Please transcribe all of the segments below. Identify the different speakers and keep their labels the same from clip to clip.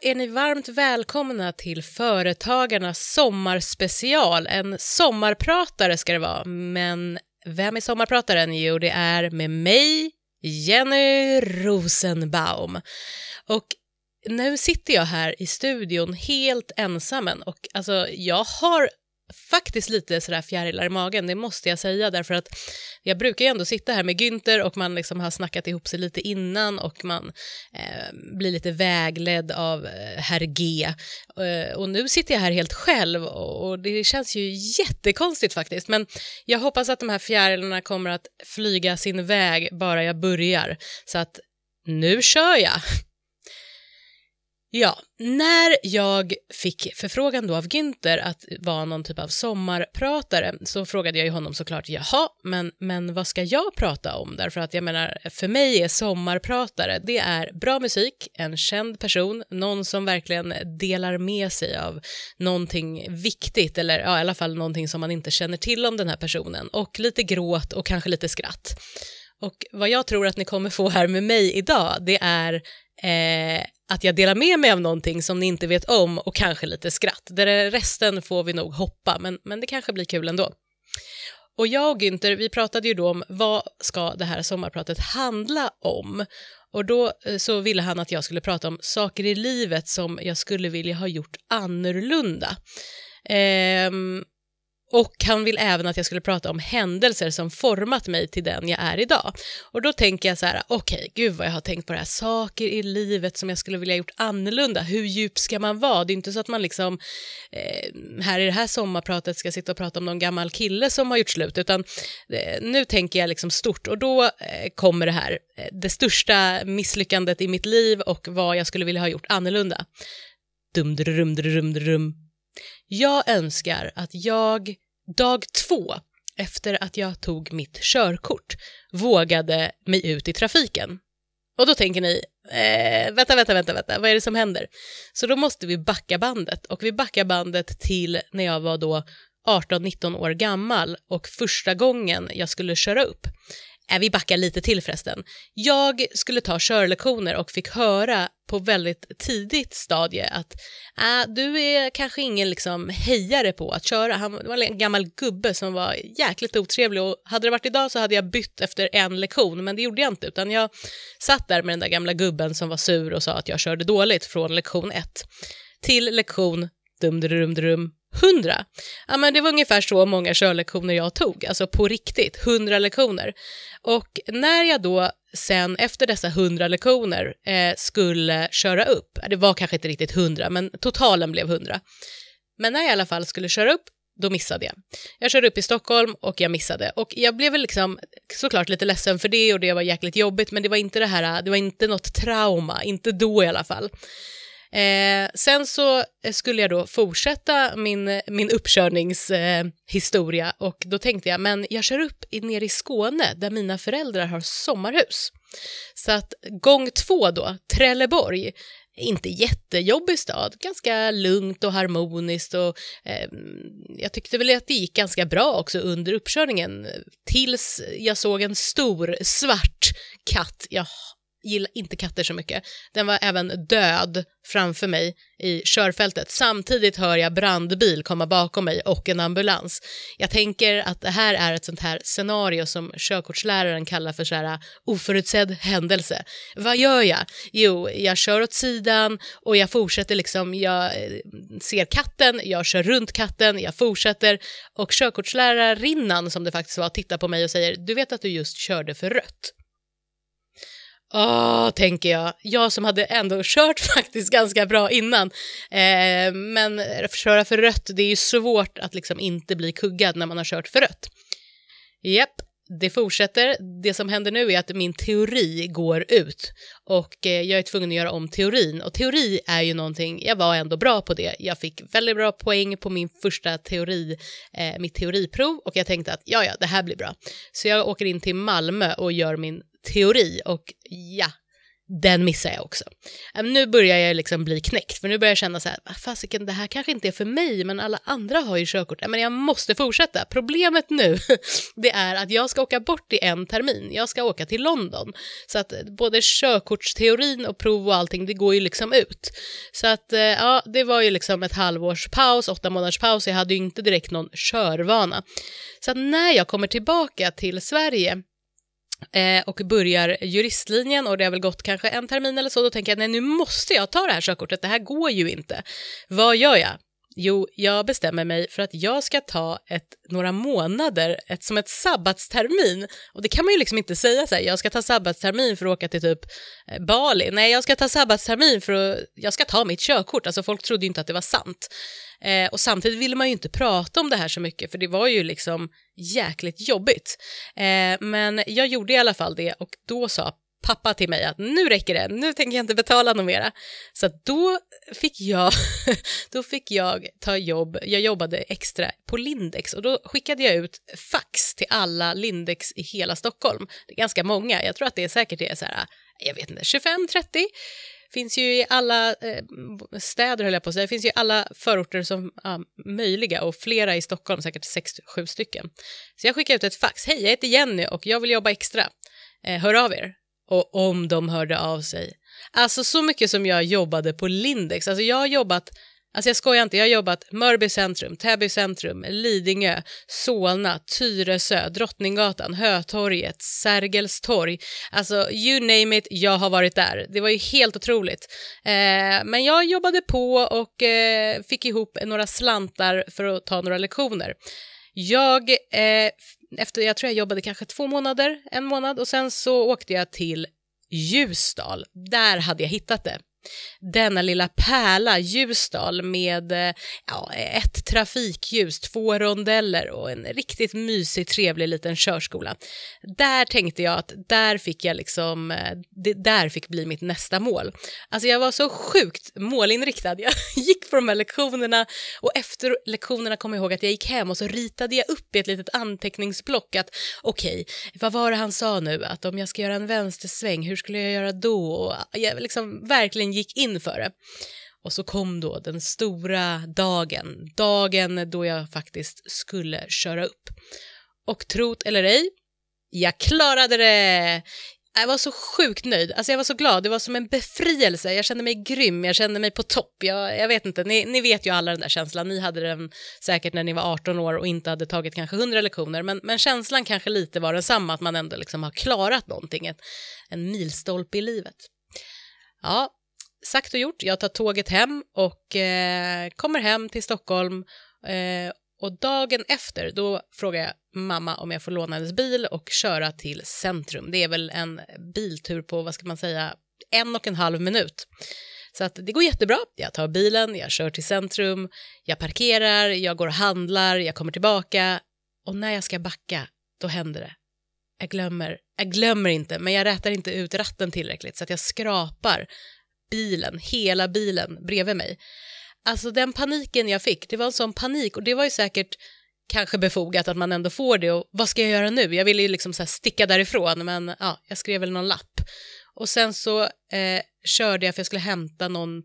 Speaker 1: är ni varmt välkomna till Företagarnas sommarspecial. En sommarpratare ska det vara, men vem är sommarprataren? Jo, det är med mig, Jenny Rosenbaum. Och nu sitter jag här i studion helt ensam och alltså, jag har faktiskt lite sådär fjärilar i magen, det måste jag säga, därför att jag brukar ju ändå sitta här med Günther och man liksom har snackat ihop sig lite innan och man eh, blir lite vägledd av eh, herr G. Eh, och nu sitter jag här helt själv och, och det känns ju jättekonstigt faktiskt, men jag hoppas att de här fjärilarna kommer att flyga sin väg bara jag börjar, så att nu kör jag! Ja, när jag fick förfrågan då av Günther att vara någon typ av sommarpratare så frågade jag ju honom såklart, jaha, men, men vad ska jag prata om? Därför att jag menar, för mig är sommarpratare, det är bra musik, en känd person, någon som verkligen delar med sig av någonting viktigt, eller ja, i alla fall någonting som man inte känner till om den här personen, och lite gråt och kanske lite skratt. Och vad jag tror att ni kommer få här med mig idag, det är eh, att jag delar med mig av någonting som ni inte vet om och kanske lite skratt. Där resten får vi nog hoppa, men, men det kanske blir kul ändå. Och jag och Günther, vi pratade ju då om vad ska det här sommarpratet handla om? Och då eh, så ville han att jag skulle prata om saker i livet som jag skulle vilja ha gjort annorlunda. Ehm, och han vill även att jag skulle prata om händelser som format mig till den jag är idag. Och då tänker jag så här, okej, okay, gud vad jag har tänkt på det här, saker i livet som jag skulle vilja gjort annorlunda, hur djup ska man vara? Det är inte så att man liksom eh, här i det här sommarpratet ska sitta och prata om någon gammal kille som har gjort slut, utan eh, nu tänker jag liksom stort och då eh, kommer det här, eh, det största misslyckandet i mitt liv och vad jag skulle vilja ha gjort annorlunda. Dum, drum, drum, drum. Jag önskar att jag dag två efter att jag tog mitt körkort vågade mig ut i trafiken. Och då tänker ni, eh, vänta, vänta, vänta, vänta, vad är det som händer? Så då måste vi backa bandet och vi backar bandet till när jag var då 18-19 år gammal och första gången jag skulle köra upp. Äh, vi backar lite till förresten. Jag skulle ta körlektioner och fick höra på väldigt tidigt stadie att äh, du är kanske ingen liksom hejare på att köra. Han var en gammal gubbe som var jäkligt otrevlig och hade det varit idag så hade jag bytt efter en lektion men det gjorde jag inte utan jag satt där med den där gamla gubben som var sur och sa att jag körde dåligt från lektion ett till lektion dum dum dum 100. Ja, men det var ungefär så många körlektioner jag tog, alltså på riktigt, 100 lektioner. Och när jag då sen efter dessa 100 lektioner eh, skulle köra upp, det var kanske inte riktigt 100, men totalen blev 100. Men när jag i alla fall skulle köra upp, då missade jag. Jag körde upp i Stockholm och jag missade. Och jag blev väl liksom såklart lite ledsen för det och det var jäkligt jobbigt, men det var inte det här, det var inte något trauma, inte då i alla fall. Eh, sen så eh, skulle jag då fortsätta min, min uppkörningshistoria eh, och då tänkte jag, men jag kör upp i, ner i Skåne där mina föräldrar har sommarhus. Så att gång två då, Trelleborg, inte jättejobbig stad, ganska lugnt och harmoniskt och eh, jag tyckte väl att det gick ganska bra också under uppkörningen eh, tills jag såg en stor svart katt. Jag gillar inte katter så mycket. Den var även död framför mig i körfältet. Samtidigt hör jag brandbil komma bakom mig och en ambulans. Jag tänker att det här är ett sånt här scenario som körkortsläraren kallar för så här äh, oförutsedd händelse. Vad gör jag? Jo, jag kör åt sidan och jag fortsätter liksom, jag äh, ser katten, jag kör runt katten, jag fortsätter och körkortslärarinnan som det faktiskt var tittar på mig och säger du vet att du just körde för rött. Åh, tänker jag. Jag som hade ändå kört faktiskt ganska bra innan. Eh, men köra för rött, det är ju svårt att liksom inte bli kuggad när man har kört för rött. Japp, det fortsätter. Det som händer nu är att min teori går ut och eh, jag är tvungen att göra om teorin. Och teori är ju någonting, jag var ändå bra på det. Jag fick väldigt bra poäng på min första teori, eh, mitt teoriprov och jag tänkte att ja, ja, det här blir bra. Så jag åker in till Malmö och gör min teori och ja, den missar jag också. Nu börjar jag liksom bli knäckt, för nu börjar jag känna så här, fasiken, det här kanske inte är för mig, men alla andra har ju körkort. Men jag måste fortsätta. Problemet nu, det är att jag ska åka bort i en termin. Jag ska åka till London. Så att eh, både körkortsteorin och prov och allting, det går ju liksom ut. Så att, eh, ja, det var ju liksom ett halvårs paus, åtta månaders paus. Jag hade ju inte direkt någon körvana. Så att när jag kommer tillbaka till Sverige eh, och börjar juristlinjen och det har väl gått kanske en termin eller så, då tänker jag nej nu måste jag ta det här körkortet, det här går ju inte. Vad gör jag? Jo, jag bestämmer mig för att jag ska ta ett, några månader ett, som ett sabbatstermin. Och det kan man ju liksom inte säga så här, jag ska ta sabbatstermin för att åka till typ eh, Bali. Nej, jag ska ta sabbatstermin för att jag ska ta mitt körkort. Alltså folk trodde ju inte att det var sant. Eh, och samtidigt ville man ju inte prata om det här så mycket för det var ju liksom jäkligt jobbigt. Eh, men jag gjorde i alla fall det och då sa pappa till mig att nu räcker det, nu tänker jag inte betala något mera. Så då fick jag, då fick jag ta jobb, jag jobbade extra på Lindex och då skickade jag ut fax till alla Lindex i hela Stockholm. Det är ganska många, jag tror att det är säkert det är så här, jag vet inte, 25-30 finns ju i alla eh, städer, höll jag på att säga, det finns ju i alla förorter som ja, möjliga och flera i Stockholm, säkert 6-7 stycken. Så jag skickade ut ett fax, hej jag heter Jenny och jag vill jobba extra, eh, hör av er. Och om de hörde av sig. Alltså så mycket som jag jobbade på Lindex, alltså jag har jobbat Alltså jag skojar inte, jag har jobbat Mörby centrum, Täby centrum, Lidingö, Solna, Tyresö, Drottninggatan, Hötorget, Sergels torg. Alltså you name it, jag har varit där. Det var ju helt otroligt. Eh, men jag jobbade på och eh, fick ihop några slantar för att ta några lektioner. Jag, eh, efter, jag tror jag jobbade kanske två månader, en månad och sen så åkte jag till Ljusdal. Där hade jag hittat det denna lilla pärla, Ljusdal, med eh, ja, ett trafikljus, två rondeller och en riktigt mysig, trevlig liten körskola. Där tänkte jag att där fick jag liksom, eh, det där fick bli mitt nästa mål. Alltså jag var så sjukt målinriktad. Jag gick på de här lektionerna och efter lektionerna kom jag ihåg att jag gick hem och så ritade jag upp i ett litet anteckningsblock att okej, okay, vad var det han sa nu? Att om jag ska göra en vänstersväng, hur skulle jag göra då? Och jag liksom verkligen gick in för det. Och så kom då den stora dagen, dagen då jag faktiskt skulle köra upp. Och trot eller ej, jag klarade det! Jag var så sjukt nöjd, alltså jag var så glad, det var som en befrielse, jag kände mig grym, jag kände mig på topp, jag, jag vet inte, ni, ni vet ju alla den där känslan, ni hade den säkert när ni var 18 år och inte hade tagit kanske 100 lektioner, men, men känslan kanske lite var densamma, att man ändå liksom har klarat någonting, en, en milstolpe i livet. Ja, sagt och gjort, jag tar tåget hem och eh, kommer hem till Stockholm eh, och dagen efter då frågar jag mamma om jag får låna hennes bil och köra till centrum. Det är väl en biltur på, vad ska man säga, en och en halv minut. Så att det går jättebra. Jag tar bilen, jag kör till centrum, jag parkerar, jag går och handlar, jag kommer tillbaka och när jag ska backa, då händer det. Jag glömmer, jag glömmer inte, men jag rätar inte ut ratten tillräckligt så att jag skrapar bilen, hela bilen bredvid mig. Alltså den paniken jag fick, det var en sån panik och det var ju säkert kanske befogat att man ändå får det och vad ska jag göra nu? Jag ville ju liksom så sticka därifrån men ja, jag skrev väl någon lapp. Och sen så eh, körde jag för jag skulle hämta någon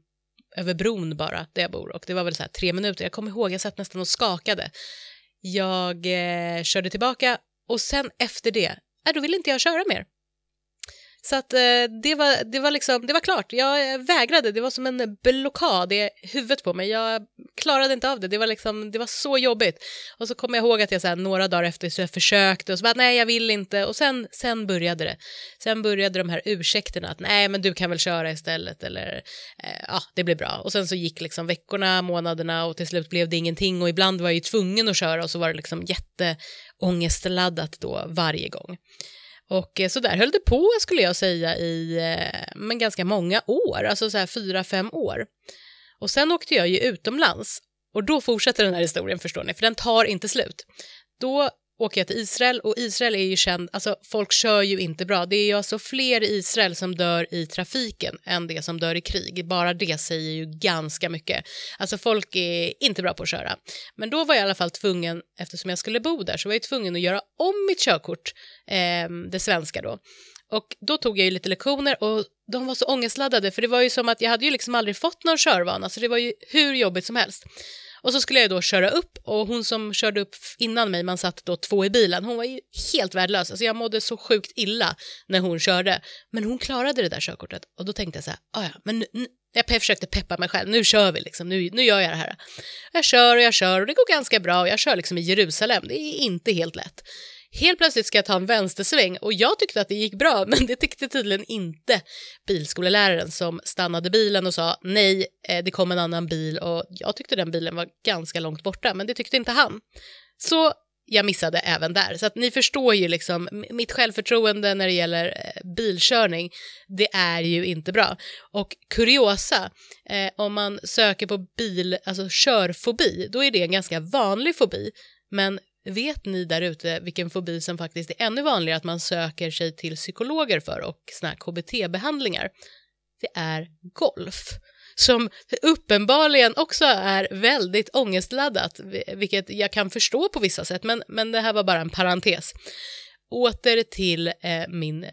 Speaker 1: över bron bara där jag bor och det var väl så här tre minuter. Jag kommer ihåg, jag satt nästan och skakade. Jag eh, körde tillbaka och sen efter det, äh, då ville inte jag köra mer. Så att eh, det, var, det, var liksom, det var klart, jag eh, vägrade, det var som en blockad i huvudet på mig. Jag klarade inte av det, det var, liksom, det var så jobbigt. Och så kommer jag ihåg att jag så här, några dagar efter så jag försökte och så bara nej jag vill inte och sen, sen började det. Sen började de här ursäkterna att nej men du kan väl köra istället eller eh, ja det blir bra. Och sen så gick liksom veckorna, månaderna och till slut blev det ingenting och ibland var jag ju tvungen att köra och så var det liksom jätteångestladdat då varje gång. Och eh, så där höll det på skulle jag säga i eh, men ganska många år, alltså så här fyra, fem år. Och sen åkte jag ju utomlands och då fortsätter den här historien förstår ni, för den tar inte slut. Då åker jag till Israel och Israel är ju känd, alltså folk kör ju inte bra. Det är ju alltså fler i Israel som dör i trafiken än det som dör i krig. Bara det säger ju ganska mycket. Alltså folk är inte bra på att köra. Men då var jag i alla fall tvungen, eftersom jag skulle bo där, så var jag tvungen att göra om mitt körkort, eh, det svenska då. Och då tog jag ju lite lektioner och de var så ångestladdade för det var ju som att jag hade ju liksom aldrig fått någon körvana så det var ju hur jobbigt som helst. Och så skulle jag då köra upp och hon som körde upp innan mig, man satt då två i bilen, hon var ju helt värdelös. Alltså jag mådde så sjukt illa när hon körde. Men hon klarade det där körkortet och då tänkte jag så här, ah, ja, men nu, nu, jag försökte peppa mig själv, nu kör vi liksom, nu, nu gör jag det här. Jag kör och jag kör och det går ganska bra och jag kör liksom i Jerusalem, det är inte helt lätt. Helt plötsligt ska jag ta en vänstersväng och jag tyckte att det gick bra men det tyckte tydligen inte bilskoleläraren som stannade bilen och sa nej, eh, det kom en annan bil och jag tyckte den bilen var ganska långt borta men det tyckte inte han. Så jag missade även där. Så att ni förstår ju liksom, mitt självförtroende när det gäller eh, bilkörning, det är ju inte bra. Och kuriosa, eh, om man söker på bil, alltså körfobi, då är det en ganska vanlig fobi. Men Vet ni där ute vilken fobi som faktiskt är ännu vanligare att man söker sig till psykologer för och såna KBT-behandlingar? Det är golf som uppenbarligen också är väldigt ångestladdat, vilket jag kan förstå på vissa sätt, men, men det här var bara en parentes. Åter till eh, min eh,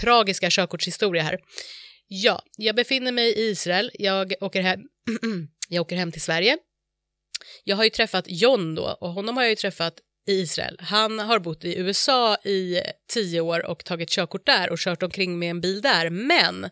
Speaker 1: tragiska körkortshistoria här. Ja, jag befinner mig i Israel, jag åker hem, jag åker hem till Sverige jag har ju träffat John då och honom har jag ju träffat i Israel. Han har bott i USA i tio år och tagit körkort där och kört omkring med en bil där, men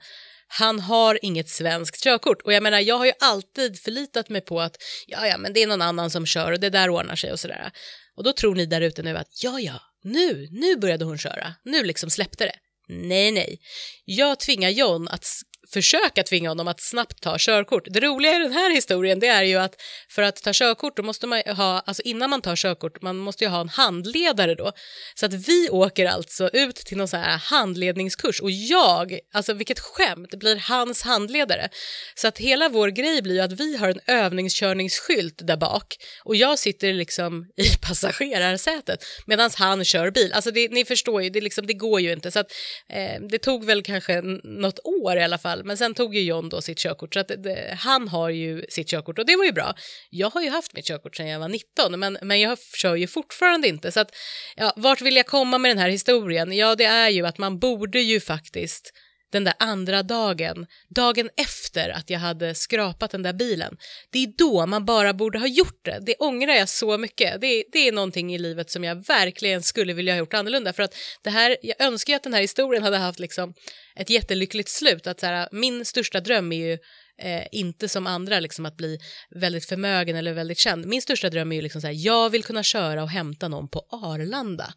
Speaker 1: han har inget svenskt körkort och jag menar jag har ju alltid förlitat mig på att ja ja men det är någon annan som kör och det där ordnar sig och sådär. Och då tror ni där ute nu att ja ja, nu, nu började hon köra, nu liksom släppte det. Nej, nej. Jag tvingar John att försöka tvinga honom att snabbt ta körkort. Det roliga i den här historien det är ju att för att ta körkort då måste man ha, alltså innan man tar körkort, man måste ju ha en handledare då. Så att vi åker alltså ut till någon så här handledningskurs och jag, alltså vilket skämt, blir hans handledare. Så att hela vår grej blir ju att vi har en övningskörningsskylt där bak och jag sitter liksom i passagerarsätet medan han kör bil. Alltså det, ni förstår ju, det, liksom, det går ju inte. Så att, eh, det tog väl kanske något år i alla fall fall. Men sen tog ju John då sitt körkort, så att det, han har ju sitt körkort och det var ju bra. Jag har ju haft mitt körkort sedan jag var 19, men, men jag kör ju fortfarande inte. Så att, ja, vart vill jag komma med den här historien? Ja, det är ju att man borde ju faktiskt den där andra dagen, dagen efter att jag hade skrapat den där bilen, det är då man bara borde ha gjort det. Det ångrar jag så mycket. Det, det är någonting i livet som jag verkligen skulle vilja ha gjort annorlunda. För att det här, jag önskar att den här historien hade haft liksom ett jättelyckligt slut. Att så här, min största dröm är ju eh, inte som andra liksom att bli väldigt förmögen eller väldigt känd. Min största dröm är ju liksom så här, jag vill kunna köra och hämta någon på Arlanda.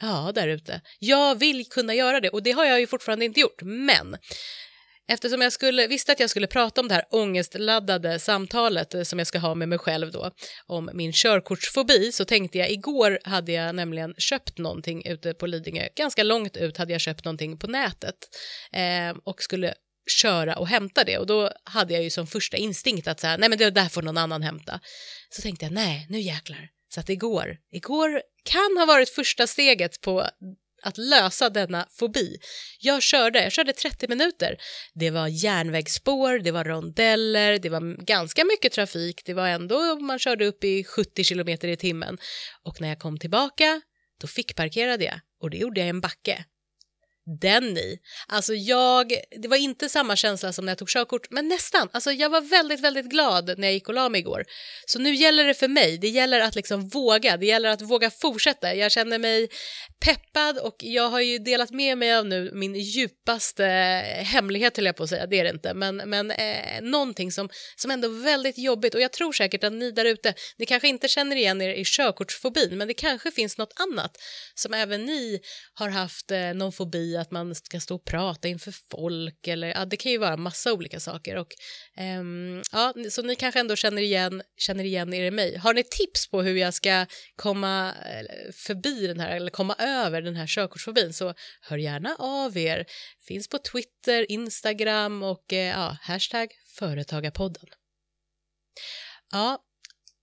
Speaker 1: Ja, där ute. Jag vill kunna göra det och det har jag ju fortfarande inte gjort, men Eftersom jag skulle, visste att jag skulle prata om det här ångestladdade samtalet eh, som jag ska ha med mig själv då om min körkortsfobi så tänkte jag igår hade jag nämligen köpt någonting ute på Lidingö, ganska långt ut hade jag köpt någonting på nätet eh, och skulle köra och hämta det och då hade jag ju som första instinkt att säga nej men det där får någon annan hämta. Så tänkte jag nej nu jäklar så att igår, igår kan ha varit första steget på att lösa denna fobi. Jag körde, jag körde 30 minuter. Det var järnvägsspår, det var rondeller, det var ganska mycket trafik. Det var ändå, man körde upp i 70 kilometer i timmen. Och när jag kom tillbaka, då fick parkerade jag och det gjorde jag i en backe den i. Alltså jag, det var inte samma känsla som när jag tog körkort, men nästan. Alltså jag var väldigt, väldigt glad när jag gick och la mig igår. Så nu gäller det för mig, det gäller att liksom våga, det gäller att våga fortsätta. Jag känner mig peppad och jag har ju delat med mig av nu min djupaste hemlighet, höll jag på att säga, det är det inte, men, men eh, någonting som, som ändå är väldigt jobbigt och jag tror säkert att ni där ute, ni kanske inte känner igen er i körkortsfobin, men det kanske finns något annat som även ni har haft eh, någon fobi att man ska stå och prata inför folk eller ja, det kan ju vara massa olika saker och um, ja, så ni kanske ändå känner igen, känner igen er i mig. Har ni tips på hur jag ska komma eh, förbi den här eller komma över den här körkortsfobin så hör gärna av er. Finns på Twitter, Instagram och eh, ja, hashtag företagarpodden. Ja,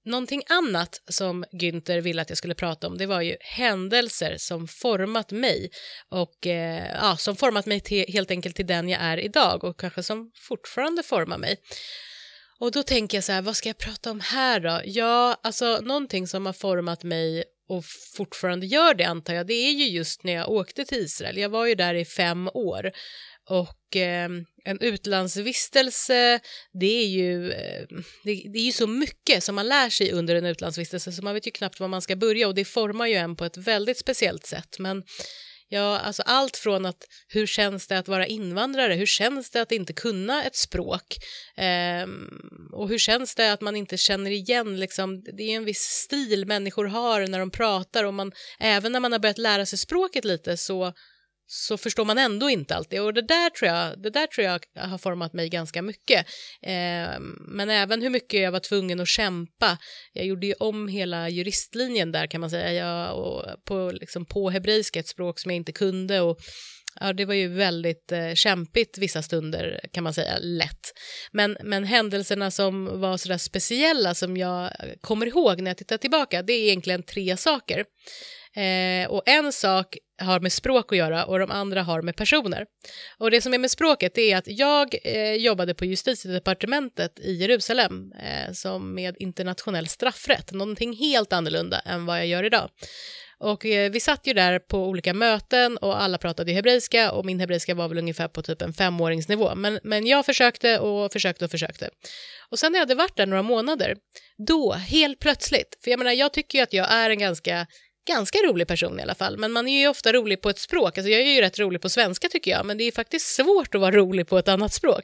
Speaker 1: Någonting annat som Günther ville att jag skulle prata om det var ju händelser som format mig och eh, ja, som format mig till, helt enkelt till den jag är idag och kanske som fortfarande formar mig. Och då tänker jag så här, vad ska jag prata om här då? Ja, alltså någonting som har format mig och fortfarande gör det antar jag, det är ju just när jag åkte till Israel. Jag var ju där i fem år och eh, en utlandsvistelse, det är, ju, eh, det, det, är ju så mycket som man lär sig under en utlandsvistelse så man vet ju knappt var man ska börja och det formar ju en på ett väldigt speciellt sätt. Men Ja, alltså allt från att hur känns det att vara invandrare, hur känns det att inte kunna ett språk eh, och hur känns det att man inte känner igen, liksom, det är en viss stil människor har när de pratar och man, även när man har börjat lära sig språket lite så så förstår man ändå inte alltid. Och det där tror jag, det där tror jag har format mig ganska mycket. Eh, men även hur mycket jag var tvungen att kämpa. Jag gjorde ju om hela juristlinjen där kan man säga, jag, och på, liksom på hebreiska, ett språk som jag inte kunde. Och, Ja, det var ju väldigt eh, kämpigt vissa stunder kan man säga, lätt. Men, men händelserna som var sådär speciella som jag kommer ihåg när jag tittar tillbaka, det är egentligen tre saker. Eh, och en sak har med språk att göra och de andra har med personer. Och det som är med språket är att jag eh, jobbade på justitiedepartementet i Jerusalem eh, som med internationell straffrätt, någonting helt annorlunda än vad jag gör idag. Och eh, vi satt ju där på olika möten och alla pratade hebreiska och min hebreiska var väl ungefär på typ en femåringsnivå. Men, men jag försökte och försökte och försökte. Och sen när jag hade varit där några månader, då helt plötsligt, för jag menar jag tycker ju att jag är en ganska ganska rolig person i alla fall, men man är ju ofta rolig på ett språk. Alltså jag är ju rätt rolig på svenska tycker jag, men det är faktiskt svårt att vara rolig på ett annat språk.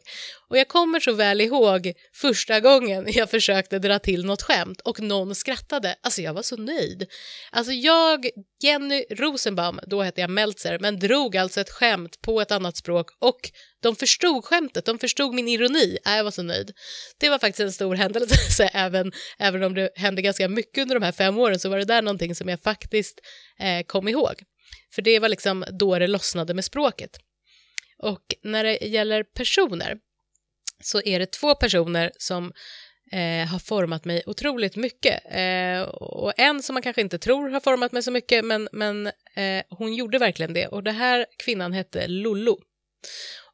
Speaker 1: Och jag kommer så väl ihåg första gången jag försökte dra till något skämt och någon skrattade. Alltså jag var så nöjd. Alltså jag, Jenny Rosenbaum, då hette jag Meltzer, men drog alltså ett skämt på ett annat språk och de förstod skämtet, de förstod min ironi. Äh, jag var så nöjd. Det var faktiskt en stor händelse, även, även om det hände ganska mycket under de här fem åren så var det där någonting som jag faktiskt eh, kom ihåg. För det var liksom då det lossnade med språket. Och när det gäller personer så är det två personer som eh, har format mig otroligt mycket. Eh, och en som man kanske inte tror har format mig så mycket, men, men eh, hon gjorde verkligen det. Och det här kvinnan hette Lollo.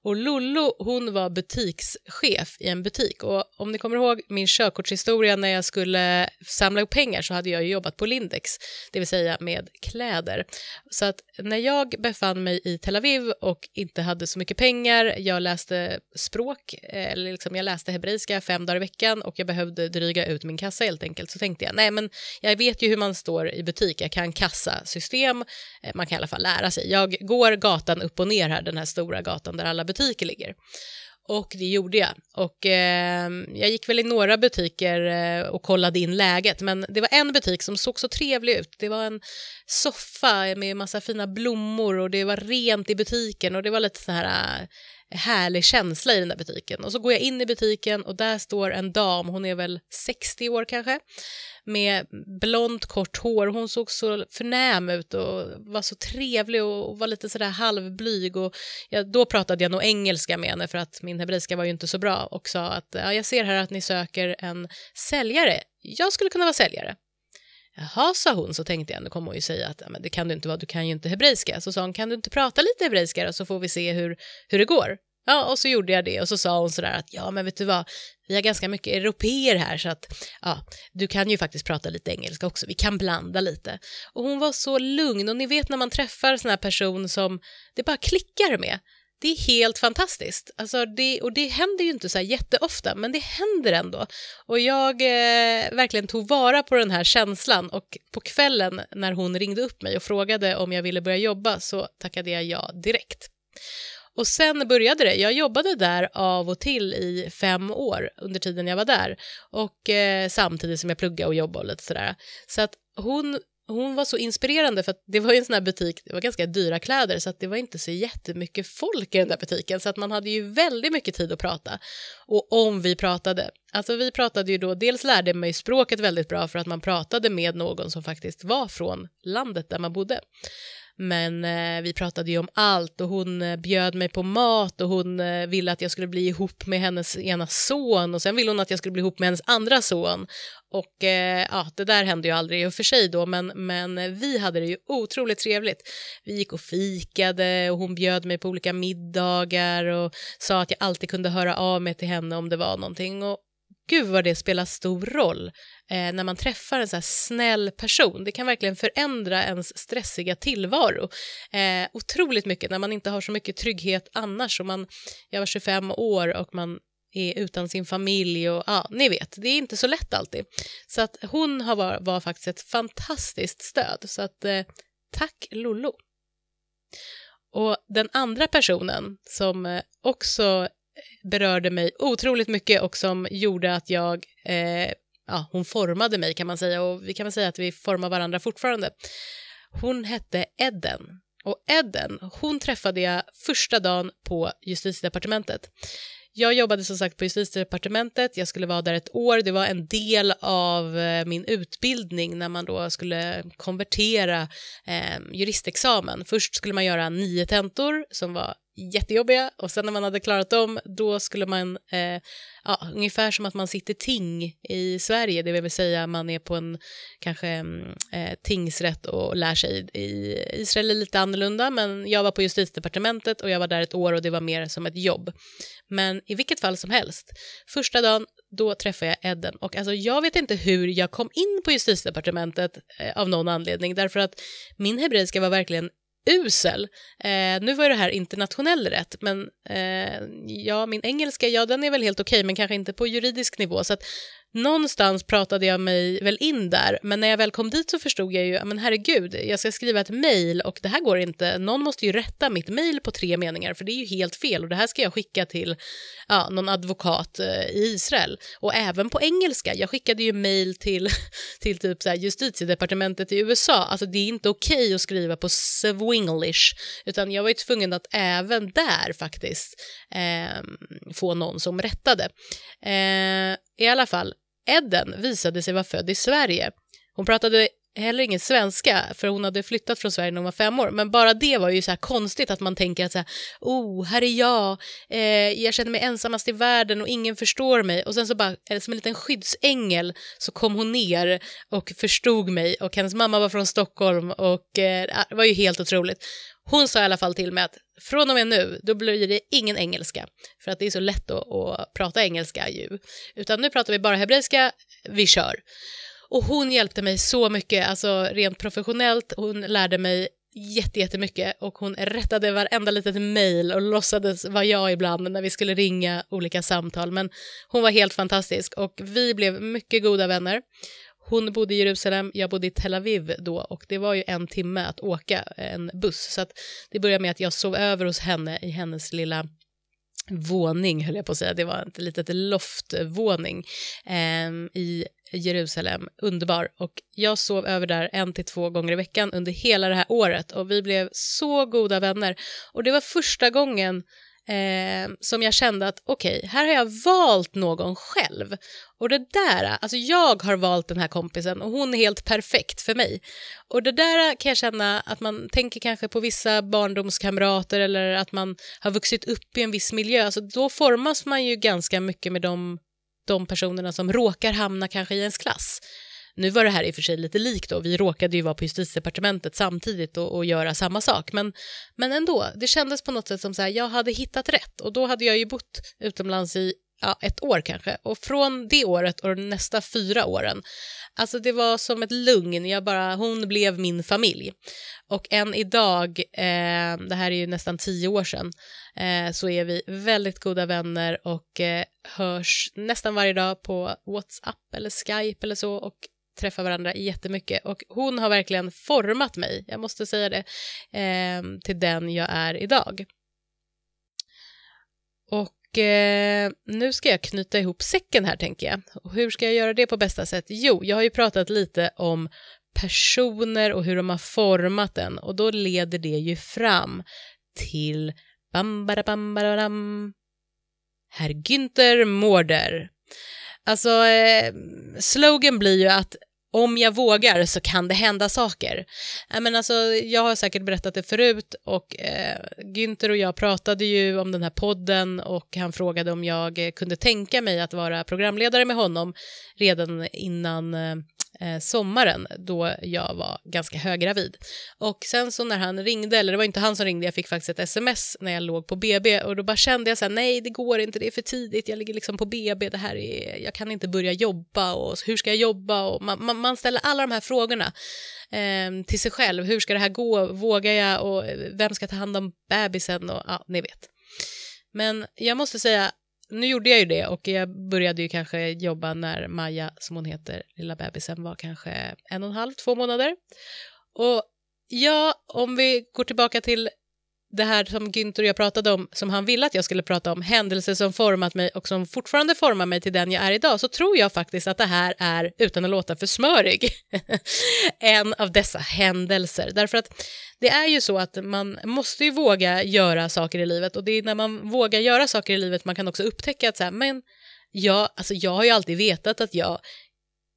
Speaker 1: Och Lollo, hon var butikschef i en butik och om ni kommer ihåg min körkortshistoria när jag skulle samla upp pengar så hade jag jobbat på Lindex, det vill säga med kläder. Så att när jag befann mig i Tel Aviv och inte hade så mycket pengar, jag läste språk, eh, eller liksom jag läste hebreiska fem dagar i veckan och jag behövde dryga ut min kassa helt enkelt, så tänkte jag nej men jag vet ju hur man står i butik, jag kan kassasystem, eh, man kan i alla fall lära sig. Jag går gatan upp och ner här, den här stora gatan där alla butiker ligger. Och det gjorde jag. Och eh, jag gick väl i några butiker eh, och kollade in läget, men det var en butik som såg så trevlig ut. Det var en soffa med massa fina blommor och det var rent i butiken och det var lite så här eh, härlig känsla i den där butiken. Och så går jag in i butiken och där står en dam, hon är väl 60 år kanske, med blont kort hår. Hon såg så förnäm ut och var så trevlig och var lite sådär halvblyg. Och jag, då pratade jag nog engelska med henne för att min hebreiska var ju inte så bra och sa att ja, jag ser här att ni söker en säljare. Jag skulle kunna vara säljare. Jaha, sa hon, så tänkte jag, nu kommer hon ju säga att men det kan du inte vara, du kan ju inte hebreiska. Så sa hon, kan du inte prata lite hebreiska då, så får vi se hur, hur det går. Ja, och så gjorde jag det och så sa hon sådär att ja, men vet du vad, vi har ganska mycket europeer här så att ja, du kan ju faktiskt prata lite engelska också, vi kan blanda lite. Och hon var så lugn och ni vet när man träffar sån här person som det bara klickar med. Det är helt fantastiskt. Alltså det, och det händer ju inte så här jätteofta, men det händer ändå. Och jag eh, verkligen tog vara på den här känslan och på kvällen när hon ringde upp mig och frågade om jag ville börja jobba så tackade jag ja direkt. Och sen började det. Jag jobbade där av och till i fem år under tiden jag var där och eh, samtidigt som jag pluggade och jobbade och lite sådär. Så att hon hon var så inspirerande för att det var en sån här butik, det var ganska dyra kläder så att det var inte så jättemycket folk i den där butiken så att man hade ju väldigt mycket tid att prata. Och om vi pratade, alltså vi pratade ju då, dels lärde mig språket väldigt bra för att man pratade med någon som faktiskt var från landet där man bodde. Men eh, vi pratade ju om allt och hon eh, bjöd mig på mat och hon eh, ville att jag skulle bli ihop med hennes ena son och sen ville hon att jag skulle bli ihop med hennes andra son. Och eh, ja, det där hände ju aldrig i och för sig då, men, men eh, vi hade det ju otroligt trevligt. Vi gick och fikade och hon bjöd mig på olika middagar och sa att jag alltid kunde höra av mig till henne om det var någonting. Och gud vad det spelar stor roll eh, när man träffar en så här snäll person. Det kan verkligen förändra ens stressiga tillvaro eh, otroligt mycket när man inte har så mycket trygghet annars. Och man, jag var 25 år och man är utan sin familj och ja, ni vet, det är inte så lätt alltid. Så att hon har var, var faktiskt ett fantastiskt stöd. Så att eh, tack Lollo. Och den andra personen som eh, också berörde mig otroligt mycket och som gjorde att jag, eh, ja, hon formade mig kan man säga och vi kan väl säga att vi formar varandra fortfarande. Hon hette Edden och Edden, hon träffade jag första dagen på justitiedepartementet. Jag jobbade som sagt på justitiedepartementet, jag skulle vara där ett år, det var en del av eh, min utbildning när man då skulle konvertera eh, juristexamen. Först skulle man göra nio tentor som var jättejobbiga och sen när man hade klarat dem då skulle man, eh, ja, ungefär som att man sitter ting i Sverige, det vill säga man är på en kanske mm, eh, tingsrätt och lär sig. I Israel är lite annorlunda men jag var på justitiedepartementet och jag var där ett år och det var mer som ett jobb. Men i vilket fall som helst, första dagen då träffade jag Edden och alltså jag vet inte hur jag kom in på justitiedepartementet eh, av någon anledning därför att min hebreiska var verkligen usel. Eh, nu var det här internationell rätt, men eh, ja, min engelska, ja den är väl helt okej, okay, men kanske inte på juridisk nivå. Så att någonstans pratade jag mig väl in där, men när jag väl kom dit så förstod jag ju, men herregud, jag ska skriva ett mejl och det här går inte, någon måste ju rätta mitt mejl på tre meningar för det är ju helt fel och det här ska jag skicka till ja, någon advokat eh, i Israel och även på engelska. Jag skickade ju mejl till, till typ så här justitiedepartementet i USA, alltså det är inte okej okay att skriva på swinglish utan jag var ju tvungen att även där faktiskt eh, få någon som rättade. Eh, i alla fall, Edden visade sig vara född i Sverige. Hon pratade heller ingen svenska, för hon hade flyttat från Sverige när hon var fem år. Men bara det var ju så konstigt att man tänker att så här, oh, här är jag, eh, jag känner mig ensammast i världen och ingen förstår mig. Och sen så bara, eh, som en liten skyddsängel så kom hon ner och förstod mig och hennes mamma var från Stockholm och eh, det var ju helt otroligt. Hon sa i alla fall till mig att från och med nu, då blir det ingen engelska. För att det är så lätt att, att prata engelska ju. Utan nu pratar vi bara hebreiska, vi kör. Och hon hjälpte mig så mycket, alltså rent professionellt. Hon lärde mig jättemycket och hon rättade varenda litet mejl och låtsades vara jag ibland när vi skulle ringa olika samtal. Men hon var helt fantastisk och vi blev mycket goda vänner. Hon bodde i Jerusalem, jag bodde i Tel Aviv då och det var ju en timme att åka en buss. Så att det började med att jag sov över hos henne i hennes lilla våning, höll jag på att säga. Det var ett litet loftvåning eh, i Jerusalem. Underbar. Och jag sov över där en till två gånger i veckan under hela det här året och vi blev så goda vänner. Och det var första gången eh, som jag kände att okej, okay, här har jag valt någon själv. Och det där, alltså jag har valt den här kompisen och hon är helt perfekt för mig. Och det där kan jag känna att man tänker kanske på vissa barndomskamrater eller att man har vuxit upp i en viss miljö, alltså då formas man ju ganska mycket med de, de personerna som råkar hamna kanske i ens klass. Nu var det här i och för sig lite likt då, vi råkade ju vara på justitiedepartementet samtidigt och, och göra samma sak, men, men ändå, det kändes på något sätt som så här, jag hade hittat rätt. Och då hade jag ju bott utomlands i ja, ett år kanske. Och från det året och de nästa fyra åren, alltså det var som ett lugn, jag bara, hon blev min familj. Och än idag, eh, det här är ju nästan tio år sedan, eh, så är vi väldigt goda vänner och eh, hörs nästan varje dag på WhatsApp eller Skype eller så. Och träffa varandra jättemycket och hon har verkligen format mig, jag måste säga det, eh, till den jag är idag. Och eh, nu ska jag knyta ihop säcken här tänker jag. Och hur ska jag göra det på bästa sätt? Jo, jag har ju pratat lite om personer och hur de har format den och då leder det ju fram till bam, bam, bam, Herr Günther Mårder. Alltså, eh, slogan blir ju att om jag vågar så kan det hända saker. Äh, men alltså, jag har säkert berättat det förut och eh, Günther och jag pratade ju om den här podden och han frågade om jag eh, kunde tänka mig att vara programledare med honom redan innan eh, Eh, sommaren då jag var ganska höggravid. Och sen så när han ringde, eller det var inte han som ringde, jag fick faktiskt ett sms när jag låg på BB och då bara kände jag så här, nej det går inte, det är för tidigt, jag ligger liksom på BB, det här är, jag kan inte börja jobba och hur ska jag jobba? Och man, man, man ställer alla de här frågorna eh, till sig själv, hur ska det här gå, vågar jag? Och eh, vem ska ta hand om bebisen? Och ja, ni vet. Men jag måste säga, nu gjorde jag ju det och jag började ju kanske jobba när Maja, som hon heter, lilla bebisen var kanske en och en halv, två månader. Och ja, om vi går tillbaka till det här som Günther och jag pratade om, som han ville att jag skulle prata om, händelser som format mig och som fortfarande formar mig till den jag är idag, så tror jag faktiskt att det här är, utan att låta för smörig, en av dessa händelser. Därför att det är ju så att man måste ju våga göra saker i livet och det är när man vågar göra saker i livet man kan också upptäcka att så här, men jag, alltså jag har ju alltid vetat att jag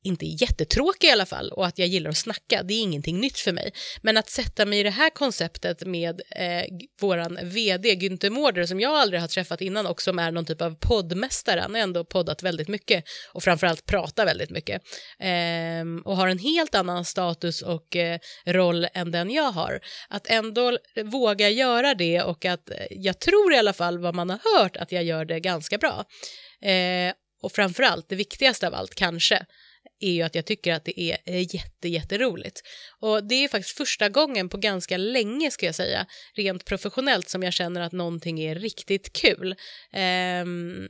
Speaker 1: inte är jättetråkig i alla fall och att jag gillar att snacka, det är ingenting nytt för mig. Men att sätta mig i det här konceptet med eh, våran vd Günther Mårder som jag aldrig har träffat innan och som är någon typ av poddmästare, han har ändå poddat väldigt mycket och framförallt pratar väldigt mycket eh, och har en helt annan status och eh, roll än den jag har. Att ändå våga göra det och att eh, jag tror i alla fall vad man har hört att jag gör det ganska bra. Eh, och framförallt, det viktigaste av allt kanske, är ju att jag tycker att det är jätte, jätteroligt. Och det är faktiskt första gången på ganska länge, ska jag säga, rent professionellt som jag känner att någonting är riktigt kul. Um,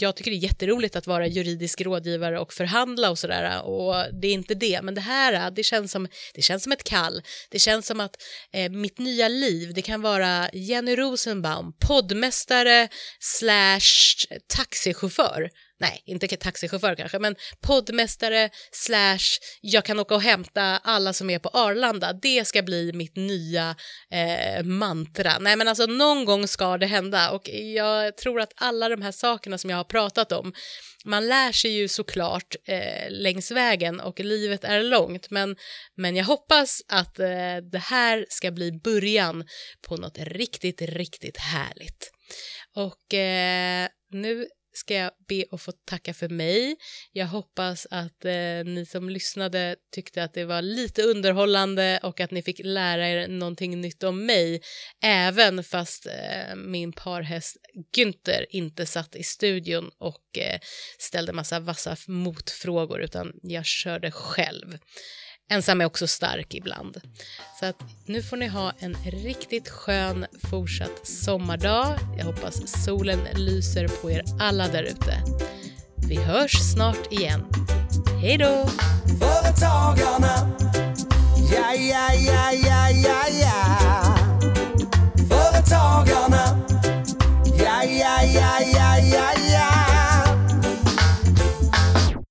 Speaker 1: jag tycker det är jätteroligt att vara juridisk rådgivare och förhandla och sådär och det är inte det, men det här, det känns som, det känns som ett kall. Det känns som att eh, mitt nya liv, det kan vara Jenny Rosenbaum, poddmästare slash taxichaufför nej, inte taxichaufför kanske, men poddmästare slash jag kan åka och hämta alla som är på Arlanda. Det ska bli mitt nya eh, mantra. Nej, men alltså någon gång ska det hända och jag tror att alla de här sakerna som jag har pratat om, man lär sig ju såklart eh, längs vägen och livet är långt, men, men jag hoppas att eh, det här ska bli början på något riktigt, riktigt härligt. Och eh, nu ska jag be att få tacka för mig. Jag hoppas att eh, ni som lyssnade tyckte att det var lite underhållande och att ni fick lära er någonting nytt om mig, även fast eh, min parhäst Günther inte satt i studion och eh, ställde massa vassa motfrågor, utan jag körde själv. Ensam är också stark ibland. Så att nu får ni ha en riktigt skön fortsatt sommardag. Jag hoppas solen lyser på er alla där ute. Vi hörs snart igen. Hej då!
Speaker 2: Företagarna, ja, ja, ja, ja, ja, ja. Företagarna, ja, ja, ja, ja, ja, ja.